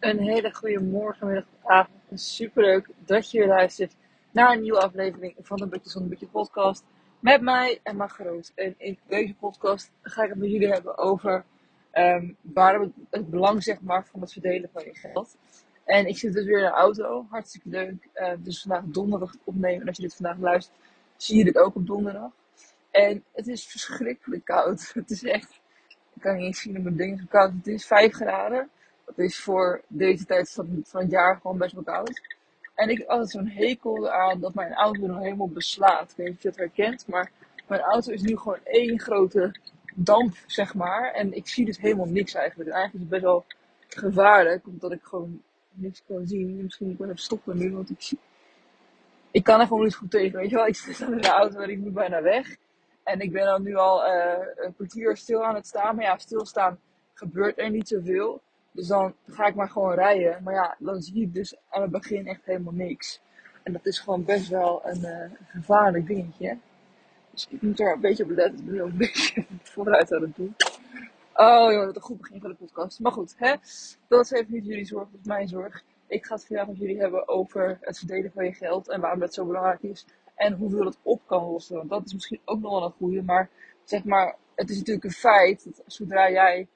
een hele goede morgen, middag, avond. Superleuk dat je weer luistert naar een nieuwe aflevering van de Butjes van de Butje podcast. Met mij en Margaroot. En in deze podcast ga ik het met jullie hebben over um, waarom het, belang zeg maar, van het verdelen van je geld. En ik zit dus weer in de auto. Hartstikke leuk. Uh, dus vandaag donderdag opnemen. En als je dit vandaag luistert, zie je dit ook op donderdag. En het is verschrikkelijk koud. Het is echt, ik kan niet eens zien op mijn dingen koud. Het is 5 graden. Dat is voor deze tijd van, het jaar gewoon best wel koud. En ik heb altijd zo'n hekel aan dat mijn auto nog helemaal beslaat. Ik weet niet of je dat herkent, maar mijn auto is nu gewoon één grote damp, zeg maar. En ik zie dus helemaal niks eigenlijk. En eigenlijk is het best wel gevaarlijk, omdat ik gewoon niks kan zien. Misschien moet ik wel even stoppen nu, want ik zie... Ik kan er gewoon niet goed tegen, weet je wel. Ik zit in de auto en ik moet bijna weg. En ik ben dan nu al uh, een kwartier stil aan het staan. Maar ja, stilstaan gebeurt er niet zoveel. Dus dan ga ik maar gewoon rijden. Maar ja, dan zie ik dus aan het begin echt helemaal niks. En dat is gewoon best wel een uh, gevaarlijk dingetje. Dus ik moet er een beetje op letten. Ik ben een beetje vooruit aan het doen. Oh joh, wat een goed begin van de podcast. Maar goed, hè? dat is even niet jullie zorg, dat is mijn zorg. Ik ga het vandaag met jullie hebben over het verdelen van je geld en waarom dat zo belangrijk is. En hoeveel het op kan lossen. Want dat is misschien ook nog wel een goede. Maar zeg maar, het is natuurlijk een feit dat zodra jij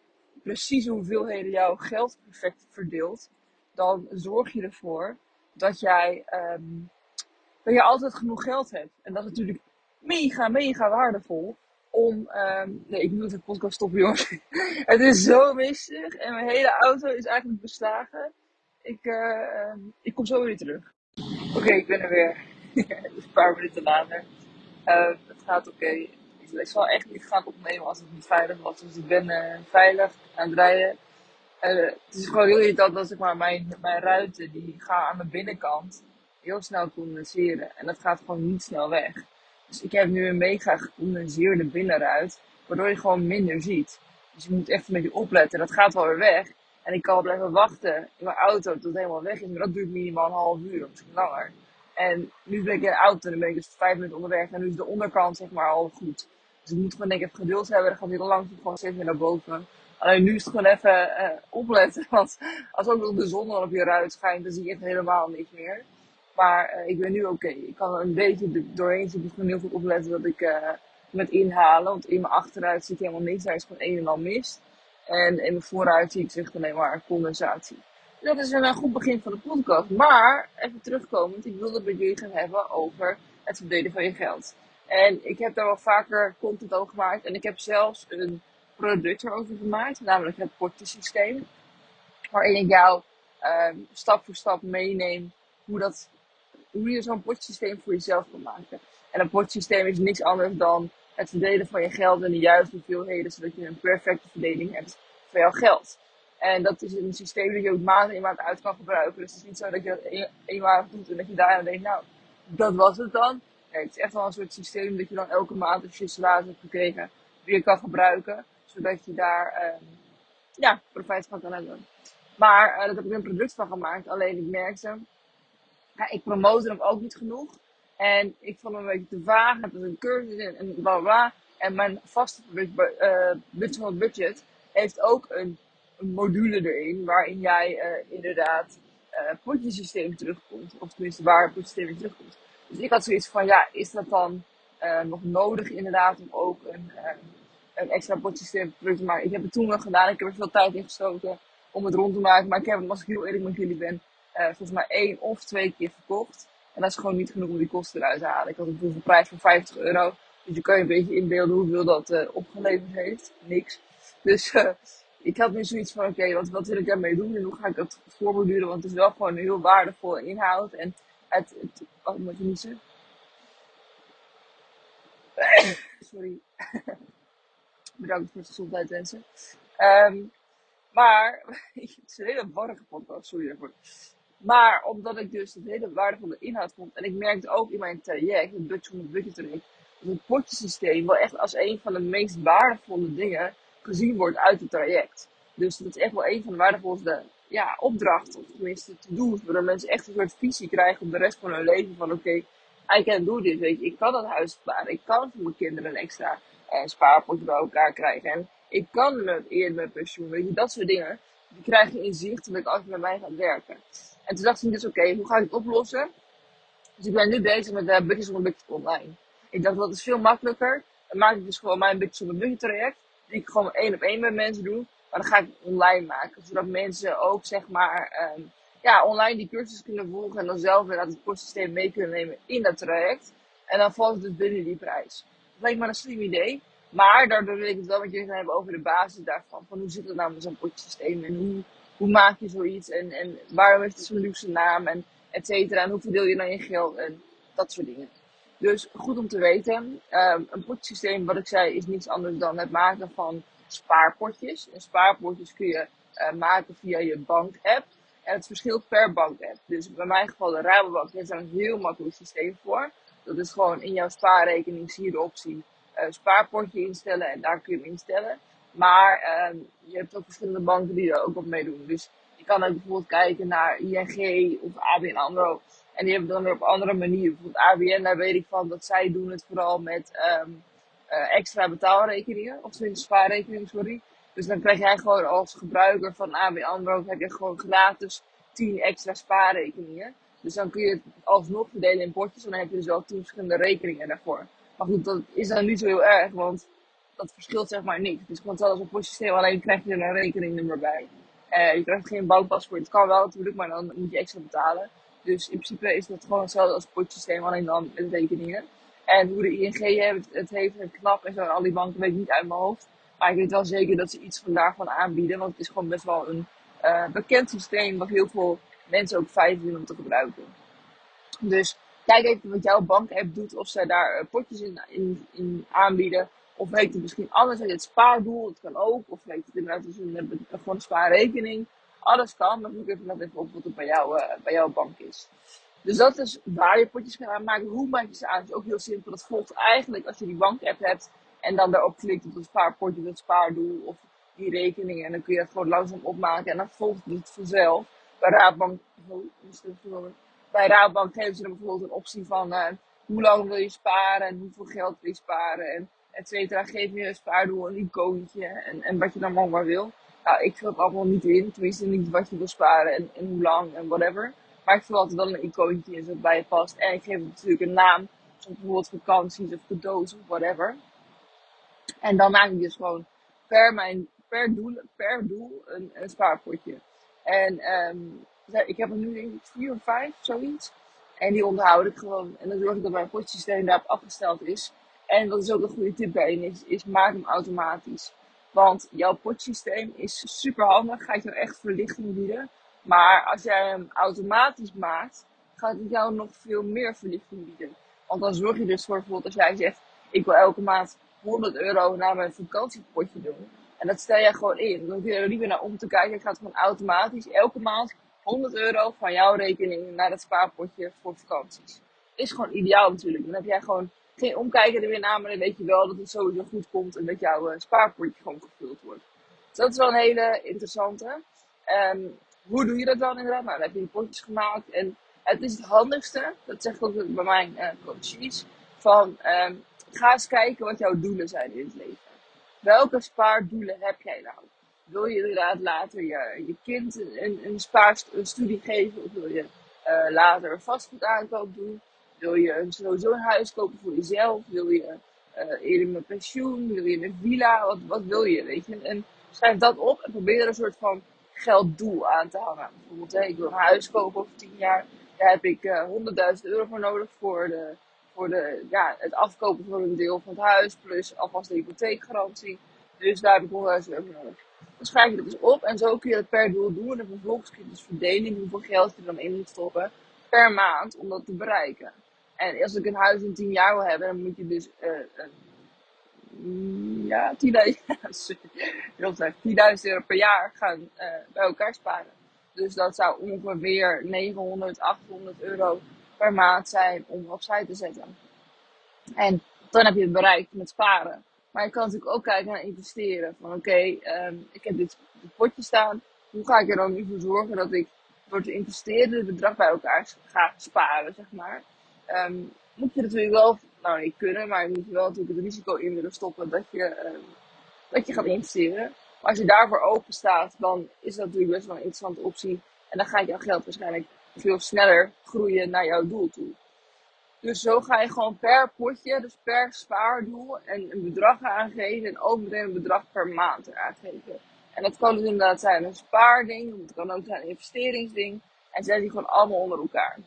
precies hoeveelheden jouw geld perfect verdeelt, dan zorg je ervoor dat jij um, dat je altijd genoeg geld hebt. En dat is natuurlijk mega, mega waardevol om. Um, nee, ik moet de podcast stoppen, jongens. het is zo mistig en mijn hele auto is eigenlijk beslagen. Ik, uh, ik kom zo weer terug. Oké, ik ben er weer. een paar minuten later. Uh, het gaat oké ik zal echt niet gaan opnemen als het niet veilig was. Dus ik ben uh, veilig aan het rijden. Uh, het is gewoon heel irritant dat zeg maar, mijn, mijn ruiten die gaan aan de binnenkant heel snel condenseren. En dat gaat gewoon niet snel weg. Dus ik heb nu een mega gecondenseerde binnenruit, waardoor je gewoon minder ziet. Dus je moet echt een beetje opletten. Dat gaat wel weer weg. En ik kan blijven wachten in mijn auto tot het helemaal weg is. Maar dat duurt minimaal een half uur, of misschien langer. En nu ben ik in de auto en dan ben ik dus vijf minuten onderweg. En nu is de onderkant zeg maar al goed. Dus ik moet gewoon denk ik even geduld hebben. Dan gaat heel langzaam gewoon steeds meer naar boven. Alleen nu is het gewoon even uh, opletten. Want als ook nog de zon dan op je ruit schijnt, dan zie je echt helemaal niks meer. Maar uh, ik ben nu oké. Ik kan een beetje doorheen. Ik gewoon heel goed opletten dat ik uh, met inhalen. Want in mijn achteruit ik helemaal niks. Daar is gewoon een en al mist. En in mijn vooruit zie ik echt alleen maar condensatie. Dat is een goed begin van de podcast. Maar, even terugkomend, ik wilde het met jullie gaan hebben over het verdelen van je geld. En ik heb daar wel vaker content over gemaakt. En ik heb zelfs een product erover gemaakt, namelijk het potjesysteem. Waarin ik jou uh, stap voor stap meeneem hoe, dat, hoe je zo'n potjesysteem voor jezelf kan maken. En een potjesysteem is niks anders dan het verdelen van je geld in de juiste hoeveelheden, zodat je een perfecte verdeling hebt van jouw geld. En dat is een systeem dat je ook maanden in maand uit kan gebruiken. Dus het is niet zo dat je dat eenmalig doet en dat je daarna denkt, nou, dat was het dan het is echt wel een soort systeem dat je dan elke maand als je salaris hebt gekregen, weer kan gebruiken. Zodat je daar uh, ja, profijt van kan hebben. Maar uh, dat heb ik een product van gemaakt. Alleen ik merkte, ja, ik promote hem ook niet genoeg. En ik vond hem een beetje te vaag. Het is een cursus en, en bla bla. En mijn vaste uh, budget, budget heeft ook een, een, module erin. Waarin jij uh, inderdaad uh, potjesysteem terugkomt. Of tenminste waar het potjesysteem terugkomt. Dus ik had zoiets van, ja, is dat dan uh, nog nodig inderdaad om ook een, uh, een extra potsysteem te maken? Ik heb het toen wel gedaan, ik heb er veel tijd in gestoken om het rond te maken. Maar ik heb het, als ik heel eerlijk met jullie ben, uh, volgens mij één of twee keer verkocht. En dat is gewoon niet genoeg om die kosten eruit te halen. Ik had een prijs van 50 euro. Dus je kan je een beetje inbeelden hoeveel dat opgeleverd heeft. Niks. Dus ik had nu zoiets van, oké, wat, wat wil ik daarmee doen en hoe ga ik dat voorborduren? Want het is wel gewoon heel waardevolle inhoud. En het, oh, moet je niet Sorry. Bedankt voor de gezondheid wensen. Um, maar, het is een hele warrige podcast, sorry daarvoor. Maar omdat ik dus het hele waardevolle inhoud vond. En ik merkte ook in mijn traject, het budget van het budget traject, dat het potjesysteem wel echt als een van de meest waardevolle dingen gezien wordt uit het traject. Dus dat is echt wel een van de waardevolste ja, opdracht, of tenminste te doen, waardoor mensen echt een soort visie krijgen op de rest van hun leven. Van oké, okay, I can do dit, weet je. Ik kan het huis sparen. Ik kan voor mijn kinderen een extra eh, spaarpotje bij elkaar krijgen. En ik kan met eerder met pensioen, weet je, dat soort dingen. Die krijg je in zicht toen ik altijd met mij gaat werken. En toen dacht ik dus, oké, hoe ga ik het oplossen? Dus ik ben nu bezig met uh, Buddies on online. Ik dacht, dat is veel makkelijker. Dan maak ik dus gewoon mijn Buddies on Budget traject. Die ik gewoon één op één met mensen doe. Maar dan ga ik online maken. Zodat mensen ook, zeg maar, um, ja, online die cursus kunnen volgen. En dan zelf inderdaad het kostsysteem mee kunnen nemen in dat traject. En dan valt het dus binnen die prijs. Dat lijkt me een slim idee. Maar daardoor wil ik het wel met jullie gaan hebben over de basis daarvan. Van hoe zit het nou met zo'n potjesysteem en hoe, hoe maak je zoiets en, en waarom heeft het zo'n luxe naam en et cetera. En hoe verdeel je dan je geld en dat soort dingen. Dus goed om te weten. Um, een potjesysteem, wat ik zei, is niets anders dan het maken van spaarpotjes. En spaarpotjes kun je uh, maken via je bank-app. En het verschilt per bank-app. Dus bij mijn geval de Rabobank heeft daar een heel makkelijk systeem voor. Dat is gewoon in jouw spaarrekening zie je de optie uh, spaarpotje instellen en daar kun je hem instellen. Maar uh, je hebt ook verschillende banken die er ook op meedoen. Dus je kan ook bijvoorbeeld kijken naar ING of ABN AMRO. En die hebben dan weer op andere manieren. Bijvoorbeeld ABN, daar weet ik van dat zij doen het vooral met um, uh, extra betaalrekeningen. Of tenminste spaarrekeningen, sorry. Dus dan krijg jij gewoon als gebruiker van ABN AMRO heb je gewoon gratis 10 extra spaarrekeningen. Dus dan kun je het alsnog verdelen in potjes. En dan heb je dus wel 10 verschillende rekeningen daarvoor. Maar goed, dat is dan niet zo heel erg, want dat verschilt zeg maar niks. Het is gewoon hetzelfde als een alleen krijg je er een rekeningnummer bij. Uh, je krijgt geen bankpaspoort. Het kan wel natuurlijk, maar dan moet je extra betalen. Dus in principe is dat gewoon hetzelfde als het potsysteem, alleen dan met rekeningen. En hoe de ING het heeft, het knap en zo, al die banken weet ik niet uit mijn hoofd. Maar ik weet wel zeker dat ze iets van daarvan aanbieden, want het is gewoon best wel een uh, bekend systeem wat heel veel mensen ook fijn vinden om te gebruiken. Dus kijk even wat jouw bank-app doet, of ze daar uh, potjes in, in, aanbieden. Of werkt het misschien anders uit het spaardoel, dat kan ook. Of werkt het inderdaad als een, een, spaarrekening. Alles kan, maar moet even net even op wat het bij, jou, uh, bij jouw bank is. Dus dat is waar je potjes kan aanmaken. Hoe maak je ze aan? Dat is ook heel simpel. Dat volgt eigenlijk als je die bank-app hebt en dan daarop klikt op het spaarpotje, het spaardoel of die rekening. En dan kun je het gewoon langzaam opmaken en dan volgt het vanzelf. Bij Raadbank, bij Raadbank geven ze dan bijvoorbeeld een optie van uh, hoe lang wil je sparen en hoeveel geld wil je sparen en et cetera. Geef je een spaardoel, een icoontje en, en wat je dan allemaal wil. Nou, ik vul het allemaal niet in, tenminste niet wat je wil sparen en, en hoe lang en whatever. Maar ik vul altijd wel een icoontje in zodat bij je past. En ik geef het natuurlijk een naam, zoals bijvoorbeeld vakanties of cadeaus of whatever. En dan maak ik dus gewoon per, mijn, per, doel, per doel een, een spaarpotje. En um, ik heb er nu denk ik vier of vijf, zoiets. En die onderhoud ik gewoon. En dan zorg ik dat mijn potsysteem daarop afgesteld is. En wat is ook een goede tip bij is, is maak hem automatisch. Want jouw potsysteem is super handig, gaat jou echt verlichting bieden. Maar als jij hem automatisch maakt, gaat het jou nog veel meer verlichting bieden. Want dan zorg je dus voor bijvoorbeeld als jij zegt, ik wil elke maand 100 euro naar mijn vakantiepotje doen. En dat stel jij gewoon in. Dan hoef je er niet meer naar om te kijken. Het gaat gewoon automatisch elke maand 100 euro van jouw rekening naar het spaarpotje voor vakanties. Is gewoon ideaal natuurlijk. Dan heb jij gewoon geen omkijken er weer naar, maar dan weet je wel dat het sowieso goed komt en dat jouw uh, spaarpotje gewoon gevuld wordt. Dus dat is wel een hele interessante. Um, hoe doe je dat dan inderdaad? Nou, dan heb je potjes gemaakt en het is het handigste, dat zegt ook bij mijn uh, coaches, van um, ga eens kijken wat jouw doelen zijn in het leven. Welke spaardoelen heb jij nou? Wil je inderdaad later je, je kind een, een spaarstudie geven? Of wil je uh, later een vastgoedaankoop doen? Wil je sowieso een huis kopen voor jezelf? Wil je uh, eerder met pensioen? Wil je een villa? Wat, wat wil je, weet je? En schrijf dat op en probeer er een soort van gelddoel aan te hangen. Bijvoorbeeld, hè, ik wil een huis kopen over 10 jaar. Daar heb ik uh, 100.000 euro voor nodig voor, de, voor de, ja, het afkopen van een deel van het huis. Plus alvast de hypotheekgarantie. Dus daar heb ik 100.000 euro voor nodig. Dan schrijf je dat dus op en zo kun je het per doel doen. En vervolgens kun je dus verdelen hoeveel geld je er dan in moet stoppen per maand om dat te bereiken. En als ik een huis in 10 jaar wil hebben, dan moet je dus uh, uh, ja, 10.000 euro per jaar gaan uh, bij elkaar sparen. Dus dat zou ongeveer 900, 800 euro per maand zijn om opzij te zetten. En dan heb je het bereikt met sparen. Maar je kan natuurlijk ook kijken naar investeren. Van oké, um, ik heb dit, potje staan. Hoe ga ik er dan nu voor zorgen dat ik door te investeren het bedrag bij elkaar ga sparen, zeg maar. Um, moet je natuurlijk wel, nou niet kunnen, maar je moet wel natuurlijk het risico in willen stoppen dat je, um, dat je gaat investeren. Maar als je daarvoor open staat, dan is dat natuurlijk best wel een interessante optie. En dan gaat jouw geld waarschijnlijk veel sneller groeien naar jouw doel toe. Dus zo ga je gewoon per potje, dus per spaardoel, en een bedrag aangeven en ook meteen een bedrag per maand aangeven. En dat kan dus inderdaad zijn een spaarding, het kan ook zijn een investeringsding. En zet die gewoon allemaal onder elkaar.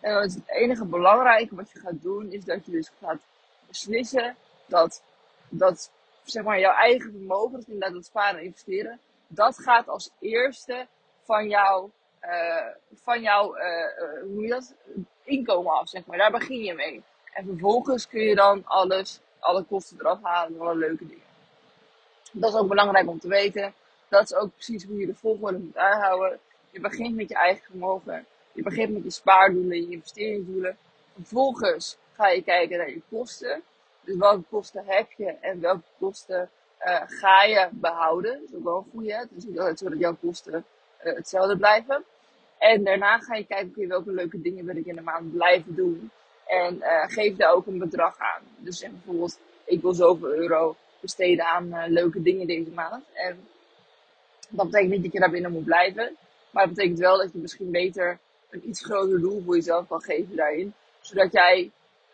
En is het enige belangrijke wat je gaat doen, is dat je dus gaat beslissen dat, dat zeg maar, jouw eigen vermogen, dus inderdaad dat sparen en investeren, dat gaat als eerste van jouw, uh, van jouw uh, hoe dat, inkomen af, zeg maar. Daar begin je mee. En vervolgens kun je dan alles, alle kosten eraf halen en alle leuke dingen. Dat is ook belangrijk om te weten. Dat is ook precies hoe je de volgorde moet aanhouden. Je begint met je eigen vermogen. Je begint met je spaardoelen, je investeringsdoelen. Vervolgens ga je kijken naar je kosten. Dus welke kosten heb je en welke kosten uh, ga je behouden. Dat is ook wel een goede. Het is niet altijd zo dat jouw kosten uh, hetzelfde blijven. En daarna ga je kijken welke leuke dingen wil ik in de maand blijven doen. En uh, geef daar ook een bedrag aan. Dus zeg bijvoorbeeld, ik wil zoveel euro besteden aan leuke dingen deze maand. En dat betekent niet dat je daar binnen moet blijven. Maar dat betekent wel dat je misschien beter een iets groter doel voor jezelf kan geven daarin. Zodat jij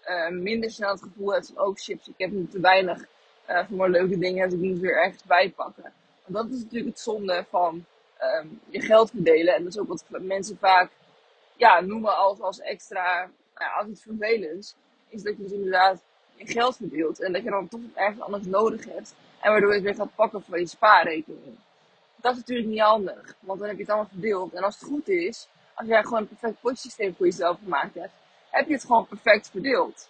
uh, minder snel het gevoel hebt van, oh shit, ik heb nu te weinig uh, voor mijn leuke dingen, dus ik moet weer ergens bijpakken. Want dat is natuurlijk het zonde van um, je geld verdelen. En dat is ook wat mensen vaak ja, noemen als, als extra, nou als iets vervelends. Is dat je dus inderdaad je geld verdeelt. En dat je dan toch ergens anders nodig hebt. En waardoor je het weer gaat pakken van je spaarrekening. Dat is natuurlijk niet handig. Want dan heb je het allemaal verdeeld. En als het goed is, als jij gewoon een perfect potsysteem voor jezelf gemaakt hebt, heb je het gewoon perfect verdeeld.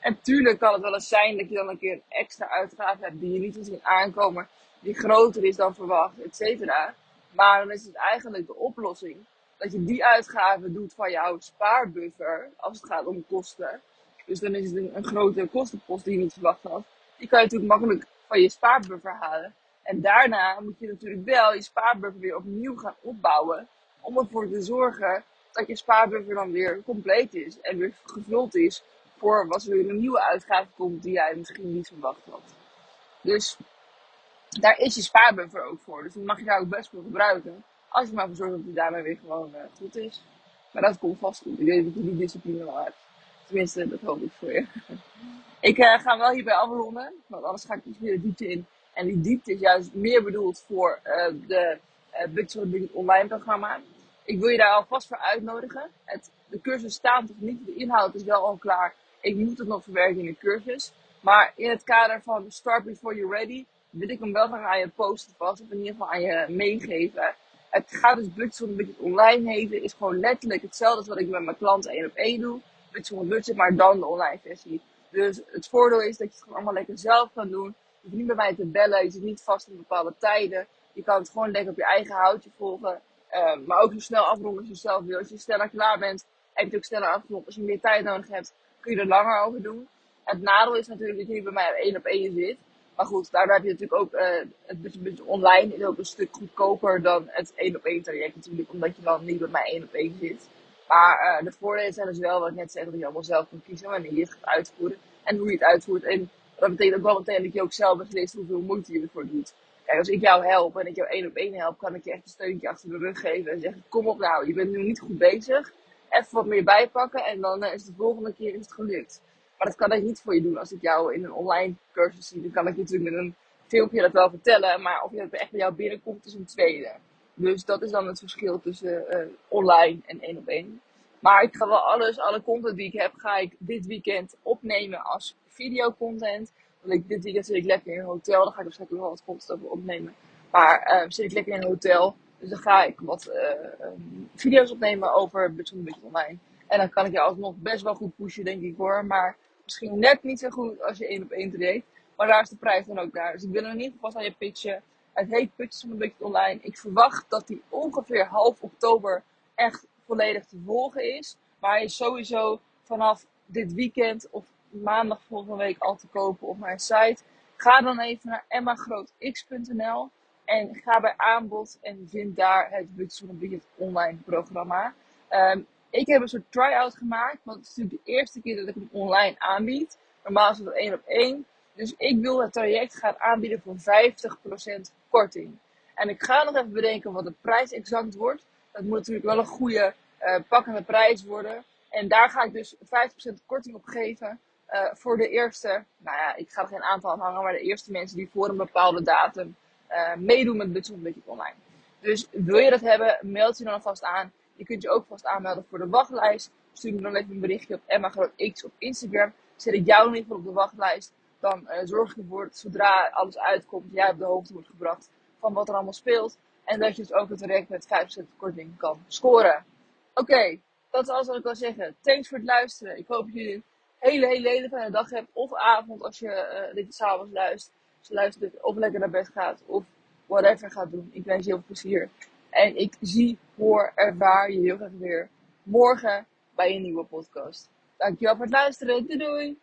En tuurlijk kan het wel eens zijn dat je dan een keer extra uitgave hebt die je niet ziet aankomen, die groter is dan verwacht, et cetera. Maar dan is het eigenlijk de oplossing dat je die uitgaven doet van jouw spaarbuffer, als het gaat om kosten. Dus dan is het een, een grote kostenpost die je niet verwacht had. Die kan je natuurlijk makkelijk van je spaarbuffer halen. En daarna moet je natuurlijk wel je spaarbuffer weer opnieuw gaan opbouwen. Om ervoor te zorgen dat je spaarbuffer dan weer compleet is. En weer gevuld is voor wat er weer een nieuwe uitgave komt die jij misschien niet verwacht had. Dus daar is je spaarbuffer ook voor. Dus die mag je daar ook best voor gebruiken. Als je maar voor zorgt dat die daarmee weer gewoon uh, goed is. Maar dat komt vast goed. Ik weet dat je die discipline wel hebt. Tenminste, dat hoop ik voor je. ik uh, ga wel hierbij afronden. Want anders ga ik iets meer de diepte in. En die diepte is juist meer bedoeld voor uh, de uh, Budget Online programma. Ik wil je daar alvast voor uitnodigen. Het, de cursus staat nog niet. De inhoud is wel al klaar. Ik moet het nog verwerken in de cursus. Maar in het kader van Start Before You're Ready wil ik hem wel graag aan je posten vast. Of in ieder geval aan je meegeven. Het gaat dus budget zonder budget online heten. Is gewoon letterlijk hetzelfde als wat ik met mijn klanten één op één doe. Budget zonder budget, maar dan de online versie. Dus het voordeel is dat je het gewoon allemaal lekker zelf kan doen. Je hoeft niet bij mij te bellen. Je zit niet vast in bepaalde tijden. Je kan het gewoon lekker op je eigen houtje volgen. Um, maar ook zo snel afronden als je zelf wil. Als je sneller klaar bent, heb je ook sneller afgerond. Als je meer tijd nodig hebt, kun je er langer over doen. Het nadeel is natuurlijk dat je bij mij één op één zit. Maar goed, daardoor heb je natuurlijk ook uh, het beetje online is ook een stuk goedkoper dan het één op één traject natuurlijk. Omdat je dan niet bij mij één op één zit. Maar uh, de voordelen zijn dus wel, wat ik net zei, dat je allemaal zelf kan kiezen wanneer je het gaat uitvoeren. En hoe je het uitvoert. En dat betekent ook wel meteen dat je ook zelf beslist hoeveel moeite je ervoor doet. Kijk, als ik jou help en ik jou één op één help, kan ik je echt een steuntje achter de rug geven. En zeggen, kom op nou, je bent nu niet goed bezig. Even wat meer bijpakken en dan uh, is de volgende keer is het gelukt. Maar dat kan ik niet voor je doen als ik jou in een online cursus zie. Dan kan ik je natuurlijk met een filmpje dat wel vertellen. Maar of je dat echt bij jou binnenkomt is een tweede. Dus dat is dan het verschil tussen uh, online en één op één. Maar ik ga wel alles, alle content die ik heb, ga ik dit weekend opnemen als videocontent. Want ik, dit weekend zit ik lekker in een hotel. Daar ga ik waarschijnlijk wel wat content over opnemen. Maar uh, zit ik lekker in een hotel. Dus dan ga ik wat uh, video's opnemen over Budget Budget Online. En dan kan ik je alsnog best wel goed pushen, denk ik hoor. Maar misschien net niet zo goed als je één op één treedt. Maar daar is de prijs dan ook daar. Dus ik wil er in ieder geval aan je pitchen. Het heet Putjes van een Budget Online. Ik verwacht dat die ongeveer half oktober echt volledig te volgen is. Maar hij is sowieso vanaf dit weekend of maandag volgende week al te kopen op mijn site. Ga dan even naar emmagrootx.nl en ga bij aanbod en vind daar het Budget online programma. Um, ik heb een soort try-out gemaakt, want het is natuurlijk de eerste keer dat ik hem online aanbied. Normaal is het één op één. Dus ik wil het traject gaan aanbieden voor 50% korting. En ik ga nog even bedenken wat de prijs exact wordt. Dat moet natuurlijk wel een goede uh, pakkende prijs worden. En daar ga ik dus 50% korting op geven. Uh, voor de eerste, nou ja, ik ga er geen aantal aan hangen, maar de eerste mensen die voor een bepaalde datum uh, meedoen met Budget Budget Online. Dus wil je dat hebben, meld je dan alvast aan. Je kunt je ook vast aanmelden voor de wachtlijst. Stuur me dan even een berichtje op Emma X op Instagram. Zet ik jou in ieder geval op de wachtlijst. Dan uh, zorg ik ervoor dat zodra alles uitkomt, jij op de hoogte wordt gebracht van wat er allemaal speelt. En dat je dus ook het direct met 5% korting kan scoren. Oké, dat is alles wat ik wil zeggen. Thanks voor het luisteren. Ik hoop jullie hele, hele, hele fijne dag hebt. Of avond als je uh, dit s'avonds luistert. Je luistert of lekker naar bed gaat. Of whatever gaat doen. Ik wens je heel veel plezier. En ik zie, hoor, ervaar je heel graag weer morgen bij een nieuwe podcast. Dankjewel voor het luisteren. Doei doei!